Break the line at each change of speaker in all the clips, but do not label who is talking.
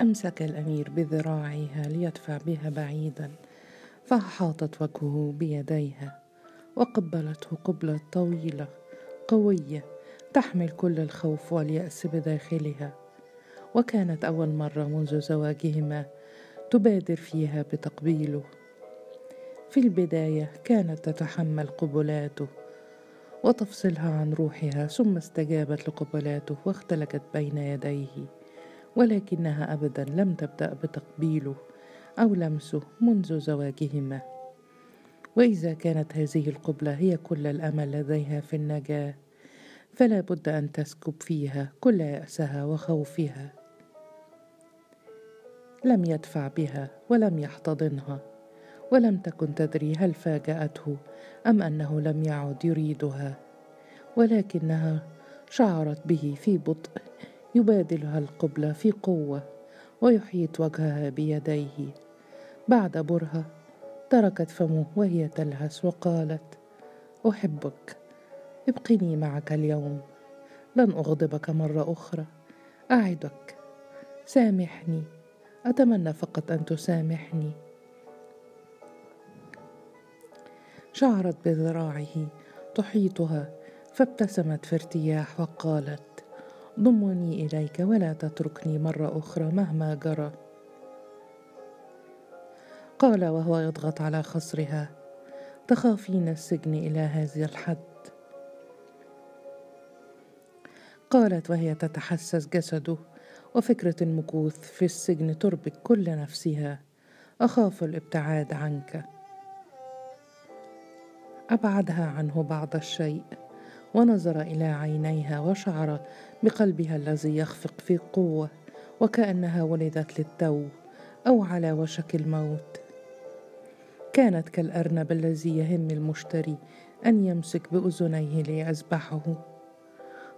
أمسك الأمير بذراعها ليدفع بها بعيدا فأحاطت وجهه بيديها وقبلته قبلة طويلة قوية تحمل كل الخوف واليأس بداخلها. وكانت أول مرة منذ زواجهما تبادر فيها بتقبيله. في البداية كانت تتحمل قبلاته وتفصلها عن روحها ثم استجابت لقبلاته واختلجت بين يديه. ولكنها ابدا لم تبدأ بتقبيله أو لمسه منذ زواجهما. وإذا كانت هذه القبلة هي كل الأمل لديها في النجاة فلا بد أن تسكب فيها كل يأسها وخوفها. لم يدفع بها ولم يحتضنها ولم تكن تدري هل فاجأته أم أنه لم يعد يريدها ولكنها شعرت به في بطء يبادلها القبلة في قوة ويحيط وجهها بيديه. بعد برهة تركت فمه وهي تلهس وقالت أحبك ابقني معك اليوم. لن أغضبك مرة أخرى. أعدك. سامحني. أتمنى فقط أن تسامحني. شعرت بذراعه تحيطها فابتسمت في ارتياح وقالت ضمني إليك ولا تتركني مرة أخرى مهما جرى. قال وهو يضغط على خصرها تخافين السجن إلى هذا الحد. قالت وهي تتحسس جسده وفكرة المكوث في السجن تربك كل نفسها. أخاف الابتعاد عنك. أبعدها عنه بعض الشيء. ونظر إلى عينيها وشعر بقلبها الذي يخفق في قوة وكأنها ولدت للتو أو على وشك الموت. كانت كالأرنب الذي يهم المشتري أن يمسك بأذنيه ليذبحه.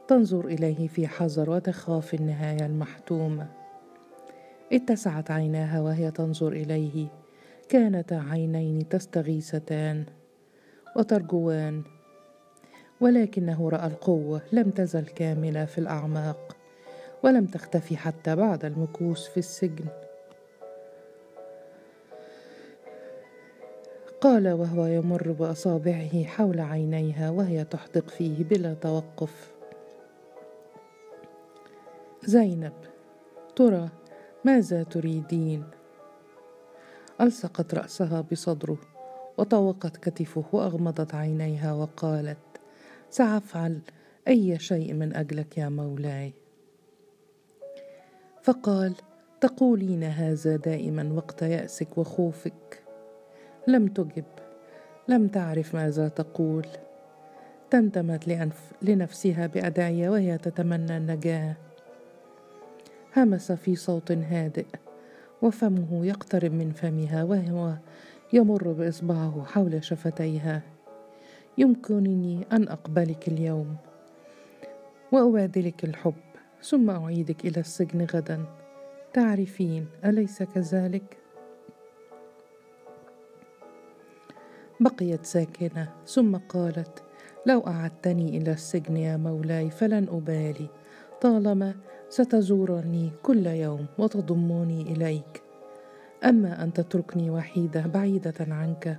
تنظر إليه في حذر وتخاف النهاية المحتومة. اتسعت عيناها وهي تنظر إليه. كانتا عينين تستغيثتان وترجوان ولكنه رأى القوة لم تزل كاملة في الأعماق ولم تختفي حتى بعد المكوس في السجن. قال وهو يمر بأصابعه حول عينيها وهي تحدق فيه بلا توقف. زينب ترى ماذا تريدين؟ ألصقت رأسها بصدره وطوقت كتفه وأغمضت عينيها وقالت سأفعل أي شيء من أجلك يا مولاي. فقال تقولين هذا دائما وقت يأسك وخوفك. لم تجب لم تعرف ماذا تقول. تمتمت لأنف لنفسها بأدعية وهي تتمنى النجاة. همس في صوت هادئ وفمه يقترب من فمها وهو يمر بإصبعه حول شفتيها. يمكنني أن أقبلك اليوم وابادلك الحب ثم أعيدك إلى السجن غدا. تعرفين أليس كذلك؟ بقيت ساكنة ثم قالت لو أعدتني إلى السجن يا مولاي فلن أبالي. طالما ستزورني كل يوم وتضمني إليك. أما أن تتركني وحيدة بعيدة عنك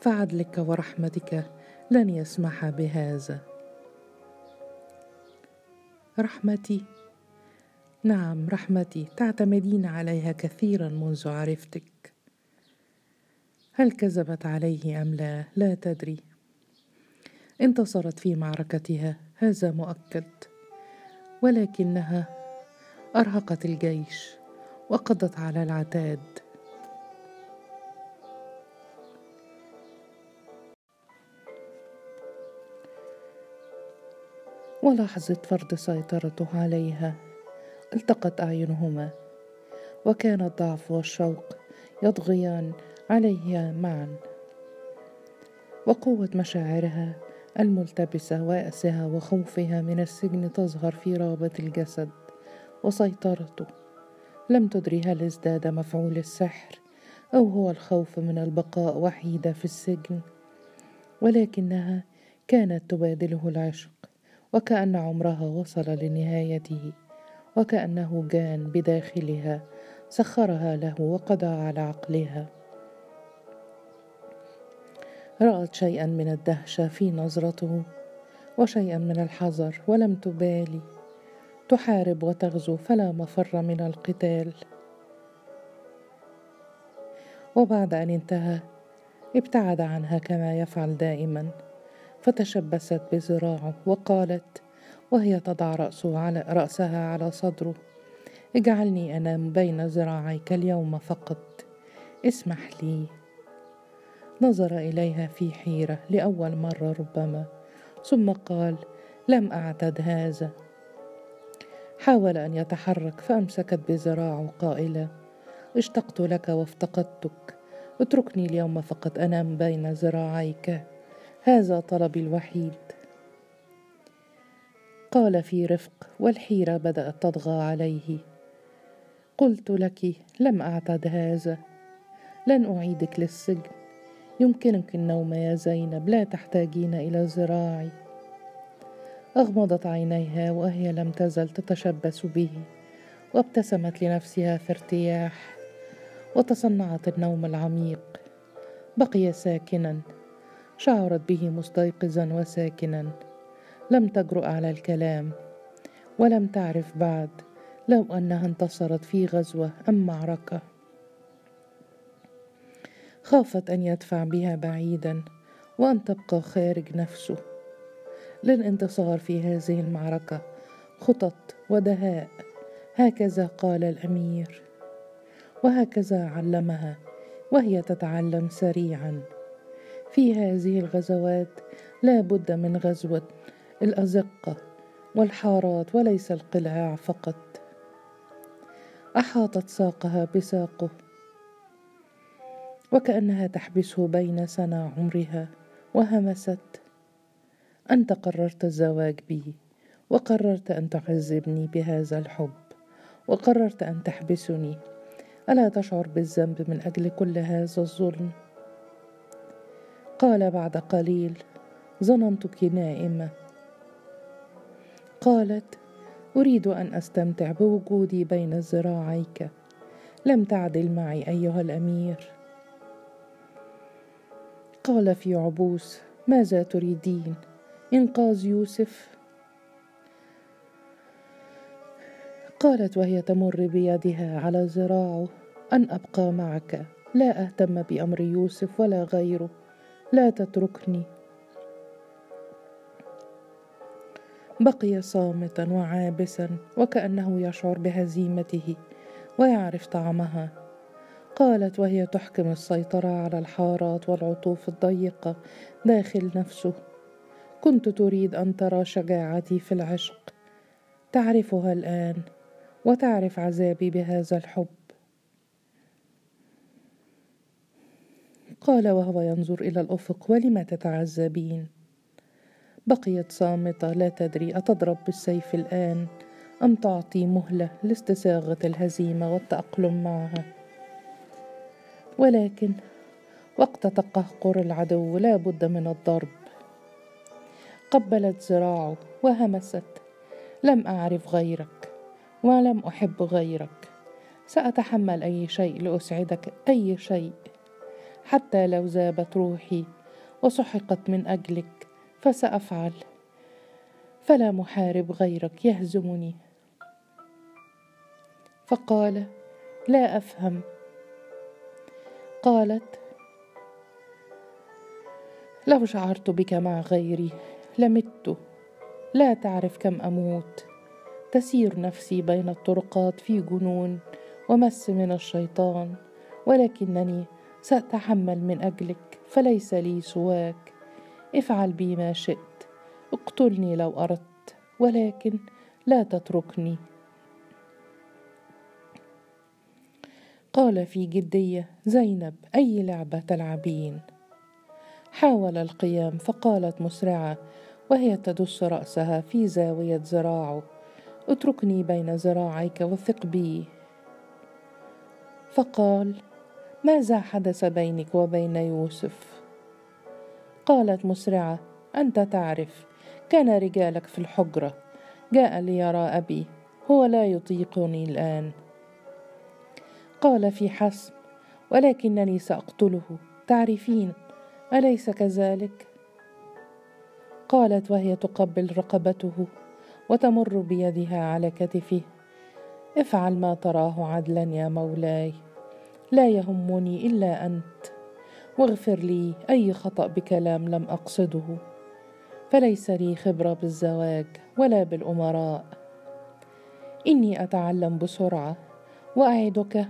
فعدلك ورحمتك لن يسمح بهذا. رحمتي. نعم رحمتي. تعتمدين عليها كثيرا منذ عرفتك. هل كذبت عليه أم لا؟ لا تدري. انتصرت في معركتها. هذا مؤكد. ولكنها أرهقت الجيش وقضت على العتاد. ولاحظت فرض سيطرته عليها. التقت أعينهما. وكان الضعف والشوق يطغيان عليها معا. وقوة مشاعرها الملتبسة وياسها وخوفها من السجن تظهر في رغبة الجسد وسيطرته. لم تدري هل ازداد مفعول السحر أو هو الخوف من البقاء وحيدة في السجن. ولكنها كانت تبادله العشق. وكأن عمرها وصل لنهايته وكأنه جان بداخلها سخرها له وقضى على عقلها. رأت شيئا من الدهشة في نظرته وشيئا من الحذر ولم تبالي. تحارب وتغزو فلا مفر من القتال. وبعد أن انتهى ابتعد عنها كما يفعل دائما. فتشبست بذراعه وقالت وهي تضع رأسه على رأسها على صدره. اجعلني أنام بين ذراعيك اليوم فقط. اسمح لي. نظر إليها في حيرة لأول مرة ربما ثم قال لم أعتد هذا. حاول أن يتحرك فأمسكت بذراعه قائلة اشتقت لك وافتقدتك. اتركني اليوم فقط أنام بين ذراعيك هذا طلبي الوحيد. قال في رفق والحيرة بدأت تطغى عليه. قلت لك لم أعتد هذا. لن أعيدك للسجن. يمكنك النوم يا زينب لا تحتاجين إلى ذراعي أغمضت عينيها وهي لم تزل تتشبث به وابتسمت لنفسها في ارتياح وتصنعت النوم العميق. بقي ساكنا. شعرت به مستيقظا وساكنا. لم تجرؤ على الكلام ولم تعرف بعد. لو أنها انتصرت في غزوة أم معركة. خافت أن يدفع بها بعيدا وأن تبقى خارج نفسه. للانتصار في هذه المعركة خطط ودهاء. هكذا قال الأمير وهكذا علمها وهي تتعلم سريعا. في هذه الغزوات لا بد من غزوة الأزقة والحارات وليس القلاع فقط. أحاطت ساقها بساقه وكأنها تحبسه بين سنا عمرها وهمست انت قررت الزواج بي وقررت أن تعذبني بهذا الحب وقررت أن تحبسني. ألا تشعر بالذنب من أجل كل هذا الظلم؟ قال بعد قليل ظننتك نائمة. قالت أريد أن أستمتع بوجودي بين ذراعيك. لم تعدل معي أيها الأمير. قال في عبوس ماذا تريدين؟ إنقاذ يوسف. قالت وهي تمر بيدها على ذراعه. أن أبقى معك. لا أهتم بأمر يوسف ولا غيره. لا تتركني. بقي صامتا وعابسا وكأنه يشعر بهزيمته ويعرف طعمها. قالت وهي تحكم السيطرة على الحارات والعطوف الضيقة داخل نفسه. كنت تريد أن ترى شجاعتي في العشق. تعرفها الآن وتعرف عذابي بهذا الحب. قال وهو ينظر إلى الأفق ولم تتعذبين؟ بقيت صامتة لا تدري أتضرب بالسيف الآن؟ أم تعطي مهلة لاستساغة الهزيمة والتأقلم معها؟ ولكن وقت تقهقر العدو لا بد من الضرب. قبلت ذراعه وهمست لم أعرف غيرك ولم أحب غيرك سأتحمل أي شيء لأسعدك أي شيء حتى لو ذابت روحي وسحقت من أجلك فسأفعل. فلا محارب غيرك يهزمني. فقال لا أفهم. قالت لو شعرت بك مع غيري لمت. لا تعرف كم أموت. تسير نفسي بين الطرقات في جنون ومس من الشيطان ولكنني سأتحمل من أجلك فليس لي سواك. افعل بي ما شئت اقتلني لو أردت ولكن لا تتركني. قال في جدية زينب أي لعبة تلعبين؟ حاول القيام فقالت مسرعة وهي تدس رأسها في زاوية ذراعه اتركني بين ذراعيك وثق بي. فقال ماذا حدث بينك وبين يوسف؟ قالت مسرعة أنت تعرف كان رجالك في الحجرة. جاء ليرى أبي هو لا يطيقني الآن. قال في حسم ولكنني سأقتله. تعرفين أليس كذلك؟ قالت وهي تقبل رقبته وتمر بيدها على كتفه. افعل ما تراه عدلا يا مولاي. لا يهمني إلا أنت. واغفر لي أي خطأ بكلام لم أقصده. فليس لي خبرة بالزواج ولا بالأمراء. إني أتعلم بسرعة وأعدك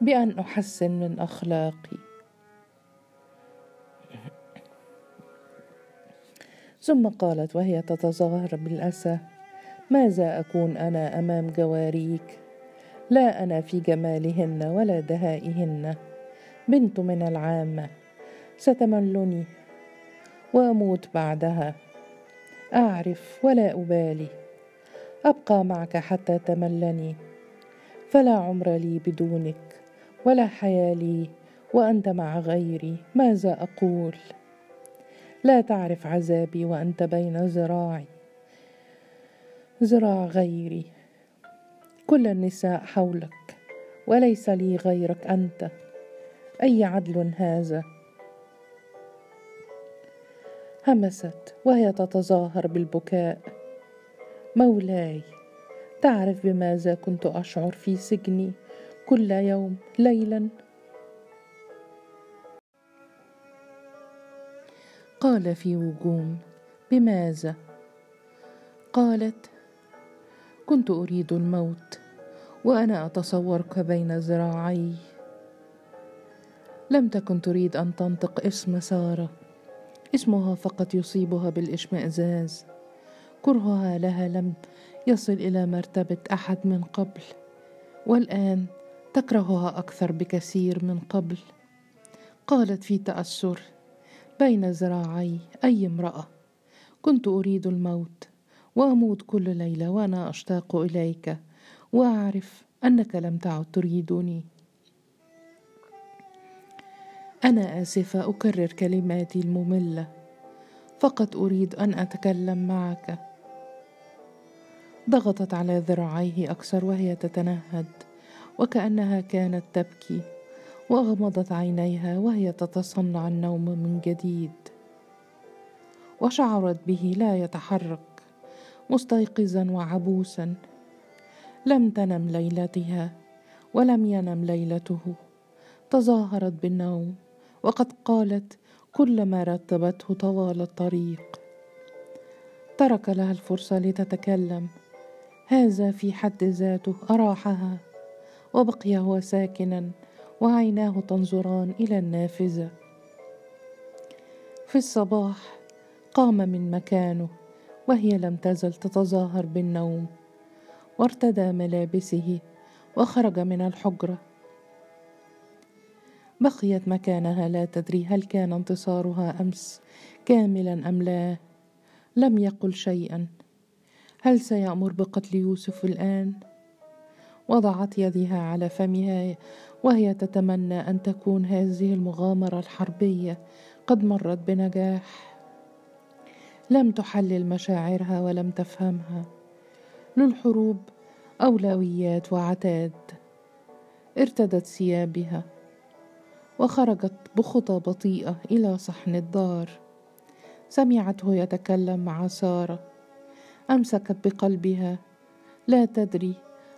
بأن أحسن من أخلاقي. ثم قالت وهي تتظاهر بالأسى ماذا أكون أنا أمام جواريك؟ لا أنا في جمالهن ولا دهائهن. بنت من العامه ستملني وأموت بعدها. أعرف ولا أبالي. أبقى معك حتى تملني. فلا عمر لي بدونك ولا حياة لي. وأنت مع غيري ماذا أقول؟ لا تعرف عذابي وأنت بين ذراعي ذراع غيري. كل النساء حولك وليس لي غيرك أنت. أي عدل هذا؟ همست وهي تتظاهر بالبكاء. مولاي تعرف بماذا كنت أشعر في سجني كل يوم ليلا؟ قال في وجوم بماذا؟ قالت كنت أريد الموت وأنا أتصورك بين ذراعي. لم تكن تريد أن تنطق اسم سارة. اسمها فقط يصيبها بالإشمئزاز. كرهها لها لم يصل إلى مرتبة أحد من قبل والآن تكرهها أكثر بكثير من قبل. قالت في تأثر بين ذراعي أي امرأة كنت أريد الموت. وأموت كل ليلة وأنا أشتاق إليك. وأعرف أنك لم تعد تريدني. أنا آسفة أكرر كلماتي المملة. فقط أريد أن أتكلم معك. ضغطت على ذراعيه أكثر وهي تتنهد وكأنها كانت تبكي. وأغمضت عينيها وهي تتصنع النوم من جديد. وشعرت به لا يتحرك. مستيقظا وعبوسا. لم تنم ليلتها ولم ينم ليلته. تظاهرت بالنوم وقد قالت كل ما رتبته طوال الطريق. ترك لها الفرصة لتتكلم. هذا في حد ذاته أراحها. وبقي هو ساكنا وعيناه تنظران إلى النافذة. في الصباح قام من مكانه. وهي لم تزل تتظاهر بالنوم وارتدى ملابسه وخرج من الحجرة. بقيت مكانها لا تدري هل كان انتصارها أمس كاملا أم لا. لم يقل شيئا. هل سيأمر بقتل يوسف الآن؟ وضعت يدها على فمها وهي تتمنى أن تكون هذه المغامرة الحربية قد مرت بنجاح. لم تحلل مشاعرها ولم تفهمها. للحروب أولويات وعتاد ارتدت ثيابها وخرجت بخطى بطيئة إلى صحن الدار. سمعته يتكلم مع سارة. أمسكت بقلبها. لا تدري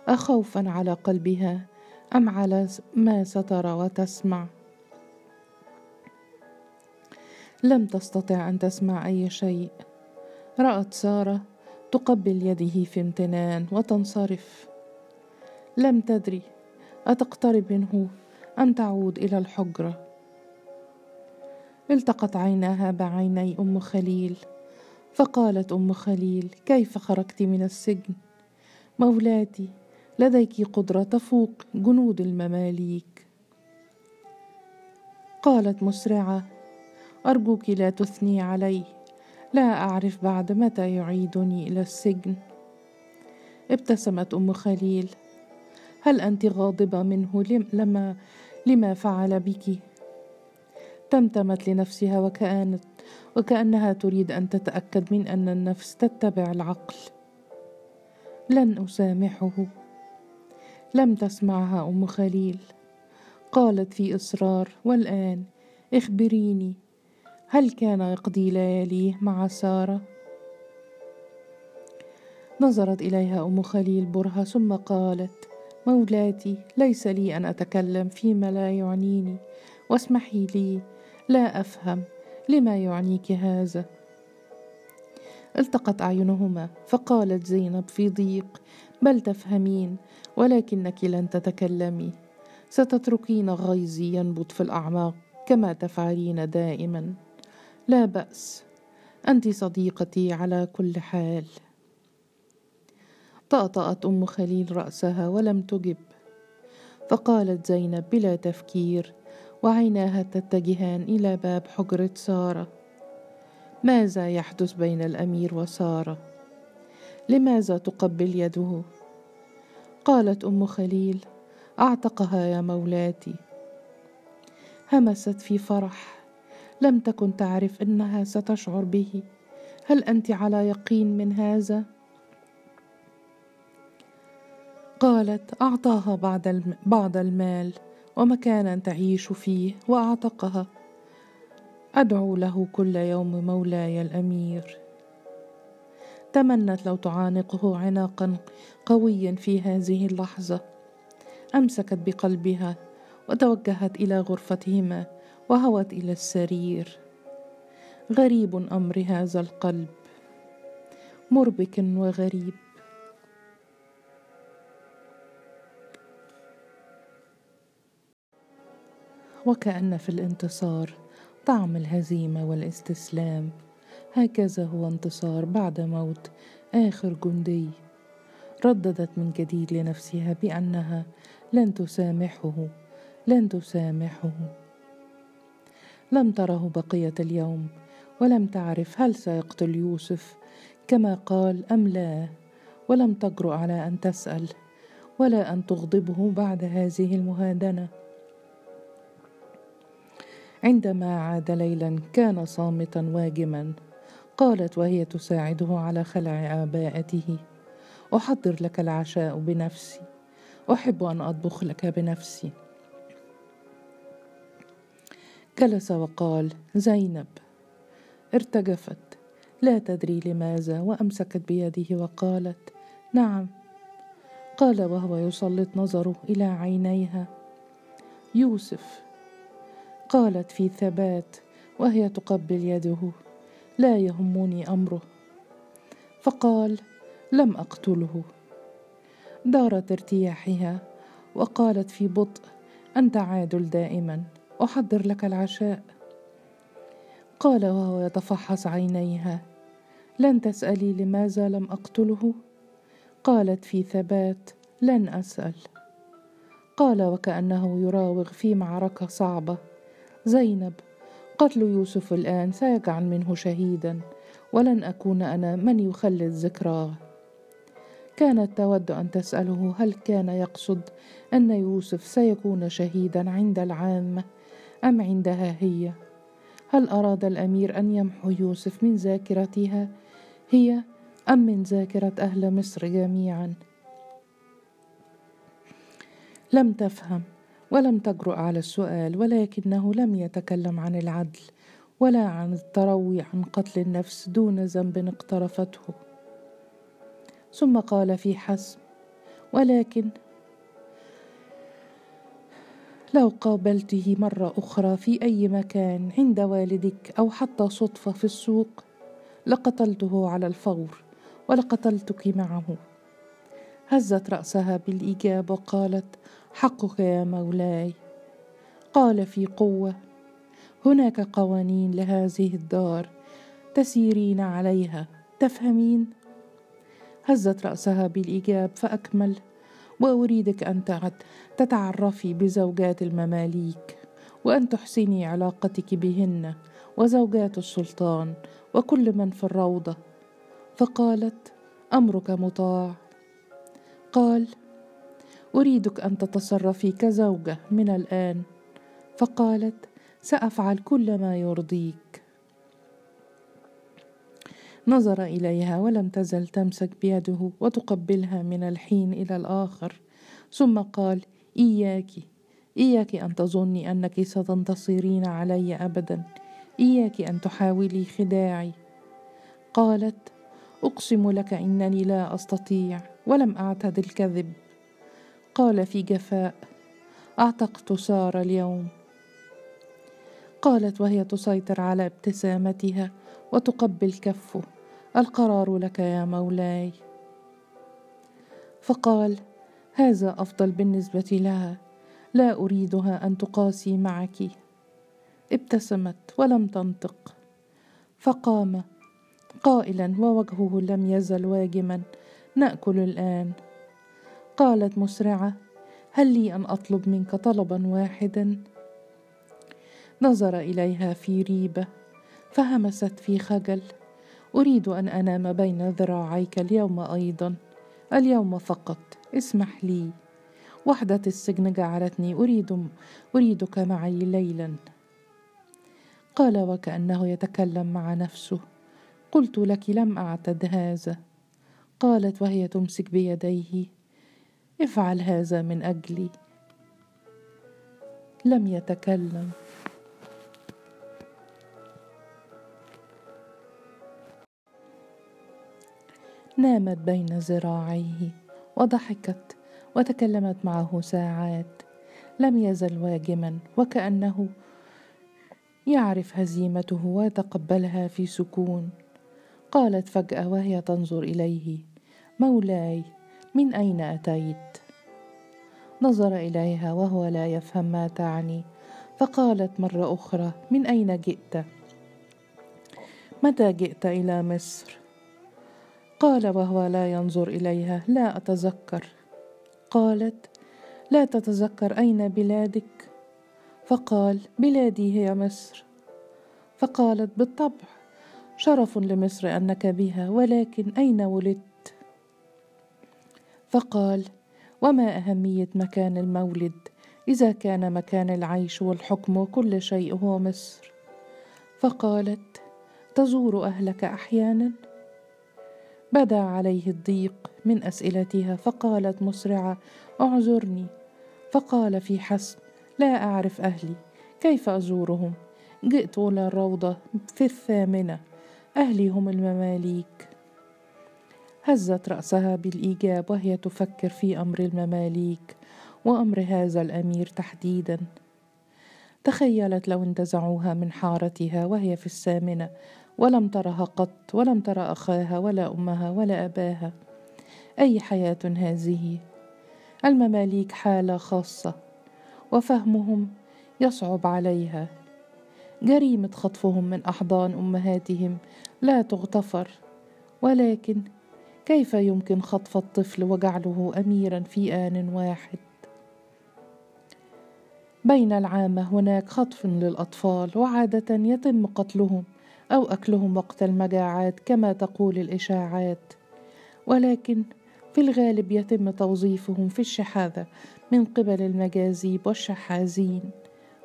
اخوفا على قلبها أم على ما سترى وتسمع. لم تستطع أن تسمع أي شيء. رأت سارة تقبل يده في امتنان وتنصرف. لم تدري أتقترب منه أم تعود إلى الحجرة. التقت عيناها بعيني أم خليل فقالت أم خليل كيف خرجت من السجن؟ مولاتي لديك قدرة تفوق جنود المماليك. قالت مسرعة أرجوك لا تثني عليه لا أعرف بعد متى يعيدني إلى السجن. ابتسمت أم خليل. هل أنت غاضبة منه؟ لما لما فعل بك؟ تمتمت لنفسها وكانت وكأنها تريد أن تتأكد من أن النفس تتبع العقل. لن أسامحه. لم تسمعها أم خليل. قالت في إصرار والآن اخبريني. هل كان يقضي لياليه مع سارة؟ نظرت إليها أم خليل برهة ثم قالت مولاتي ليس لي أن أتكلم فيما لا يعنيني. واسمحي لي لا أفهم لما يعنيك هذا. التقت أعينهما فقالت زينب في ضيق بل تفهمين ولكنك لن تتكلمي. ستتركين غيظي ينبض في الأعماق كما تفعلين دائما. لا بأس. أنت صديقتي على كل حال. طأطأت أم خليل رأسها ولم تجب. فقالت زينب بلا تفكير وعيناها تتجهان إلى باب حجرة سارة. ماذا يحدث بين الأمير وسارة؟ لماذا تقبل يده؟ قالت أم خليل أعتقها يا مولاتي. همست في فرح. لم تكن تعرف أنها ستشعر به. هل أنت على يقين من هذا؟ قالت أعطاها بعض بعض المال ومكانا تعيش فيه وأعتقها. أدعو له كل يوم مولاي الأمير. تمنت لو تعانقه عناقا قويا في هذه اللحظة. أمسكت بقلبها وتوجهت إلى غرفتهما. وهوت إلى السرير. غريب أمر هذا القلب مربك وغريب. وكأن في الانتصار طعم الهزيمة والاستسلام. هكذا هو انتصار بعد موت آخر جندي. رددت من جديد لنفسها بأنها لن تسامحه لن تسامحه. لم تره بقية اليوم ولم تعرف هل سيقتل يوسف. كما قال أم لا؟ ولم تجرؤ على أن تسأل ولا أن تغضبه بعد هذه المهادنة. عندما عاد ليلا كان صامتا واجما. قالت وهي تساعده على خلع عباءته أحضر لك العشاء بنفسي. أحب أن أطبخ لك بنفسي. جلس وقال زينب. ارتجفت. لا تدري لماذا؟ وأمسكت بيده وقالت نعم. قال وهو يسلط نظره إلى عينيها. يوسف. قالت في ثبات وهي تقبل يده. لا يهمني أمره. فقال لم أقتله. دارت ارتياحها وقالت في بطء أنت عادل دائما. أحضر لك العشاء. قال وهو يتفحص عينيها. لن تسألي لماذا لم أقتله؟ قالت في ثبات لن أسأل. قال وكأنه يراوغ في معركة صعبة. زينب قتل يوسف الآن سيجعل منه شهيدا ولن أكون أنا من يخلد ذكراه كانت تود أن تسأله هل كان يقصد أن يوسف سيكون شهيدا عند العامة. أم عندها هي؟ هل أراد الأمير أن يمحو يوسف من ذاكرتها؟ هي أم من ذاكرة أهل مصر جميعا؟ لم تفهم ولم تجرؤ على السؤال ولكنه لم يتكلم عن العدل ولا عن التروي عن قتل النفس دون ذنب اقترفته. ثم قال في حسم ولكن لو قابلته مرة أخرى في أي مكان عند والدك أو حتى صدفة في السوق لقتلته على الفور ولقتلتك معه. هزت رأسها بالإيجاب وقالت حقك يا مولاي قال في قوة هناك قوانين لهذه الدار تسيرين عليها تفهمين؟ هزت رأسها بالإيجاب فأكمل وأريدك أن تتعرفي بزوجات المماليك وأن تحسني علاقتك بهن وزوجات السلطان وكل من في الروضة. فقالت أمرك مطاع. قال أريدك أن تتصرفي كزوجة من الآن. فقالت سأفعل كل ما يرضيك. نظر إليها ولم تزل تمسك بيده وتقبلها من الحين إلى الآخر. ثم قال إياك إياك أن تظني أنك ستنتصرين علي ابدا. إياك أن تحاولي خداعي. قالت أقسم لك إنني لا أستطيع ولم أعتد الكذب. قال في جفاء أعتقت ساره اليوم. قالت وهي تسيطر على ابتسامتها. وتقبل كفه. القرار لك يا مولاي. فقال هذا أفضل بالنسبة لها. لا أريدها أن تقاسي معك. ابتسمت ولم تنطق. فقام قائلا ووجهه لم يزل واجما. نأكل الآن. قالت مسرعة هل لي أن أطلب منك طلبا واحدا؟ نظر إليها في ريبة. فهمست في خجل. أريد أن أنام بين ذراعيك اليوم أيضا. اليوم فقط. اسمح لي. وحدة السجن جعلتني أريد أريدك معي ليلا. قال وكأنه يتكلم مع نفسه. قلت لك لم أعتد هذا. قالت وهي تمسك بيديه. افعل هذا من أجلي. لم يتكلم. نامت بين ذراعيه وضحكت وتكلمت معه ساعات. لم يزل واجما وكأنه يعرف هزيمته ويتقبلها في سكون. قالت فجأة وهي تنظر إليه مولاي من أين أتيت؟ نظر إليها وهو لا يفهم ما تعني فقالت مرة أخرى من أين جئت؟ متى جئت إلى مصر؟ قال وهو لا ينظر إليها لا أتذكر. قالت لا تتذكر أين بلادك. فقال بلادي هي مصر. فقالت بالطبع شرف لمصر أنك بها ولكن أين ولدت؟ فقال وما أهمية مكان المولد إذا كان مكان العيش والحكم وكل شيء هو مصر. فقالت تزور أهلك أحيانا؟ بدا عليه الضيق من أسئلتها فقالت مسرعة أعذرني. فقال في حسم لا أعرف أهلي كيف أزورهم؟ جئت إلى الروضة في الثامنة أهلي هم المماليك. هزت رأسها بالايجاب وهي تفكر في أمر المماليك وأمر هذا الأمير تحديدا. تخيلت لو انتزعوها من حارتها وهي في الثامنه ولم ترها قط ولم ترى أخاها ولا أمها ولا أباها. أي حياة هذه؟ المماليك حالة خاصة وفهمهم يصعب عليها. جريمة خطفهم من أحضان أمهاتهم لا تغتفر ولكن كيف يمكن خطف الطفل وجعله اميرا في آن واحد؟ بين العامه هناك خطف للأطفال وعادة يتم قتلهم أو أكلهم وقت المجاعات كما تقول الإشاعات. ولكن في الغالب يتم توظيفهم في الشحاذة من قبل المجاذيب والشحاذين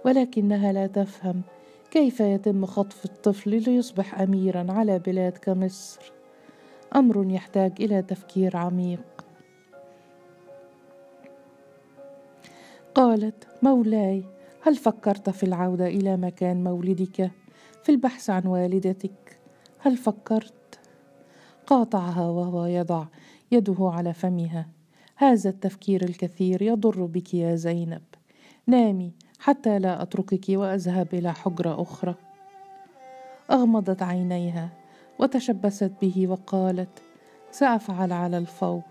ولكنها لا تفهم كيف يتم خطف الطفل ليصبح اميرا على بلاد كمصر. أمر يحتاج إلى تفكير عميق. قالت مولاي هل فكرت في العودة إلى مكان مولدك؟ في البحث عن والدتك. هل فكرت؟ قاطعها وهو يضع يده على فمها. هذا التفكير الكثير يضر بك يا زينب. نامي حتى لا أتركك وأذهب إلى حجرة أخرى. أغمضت عينيها وتشبست به وقالت سأفعل على الفور.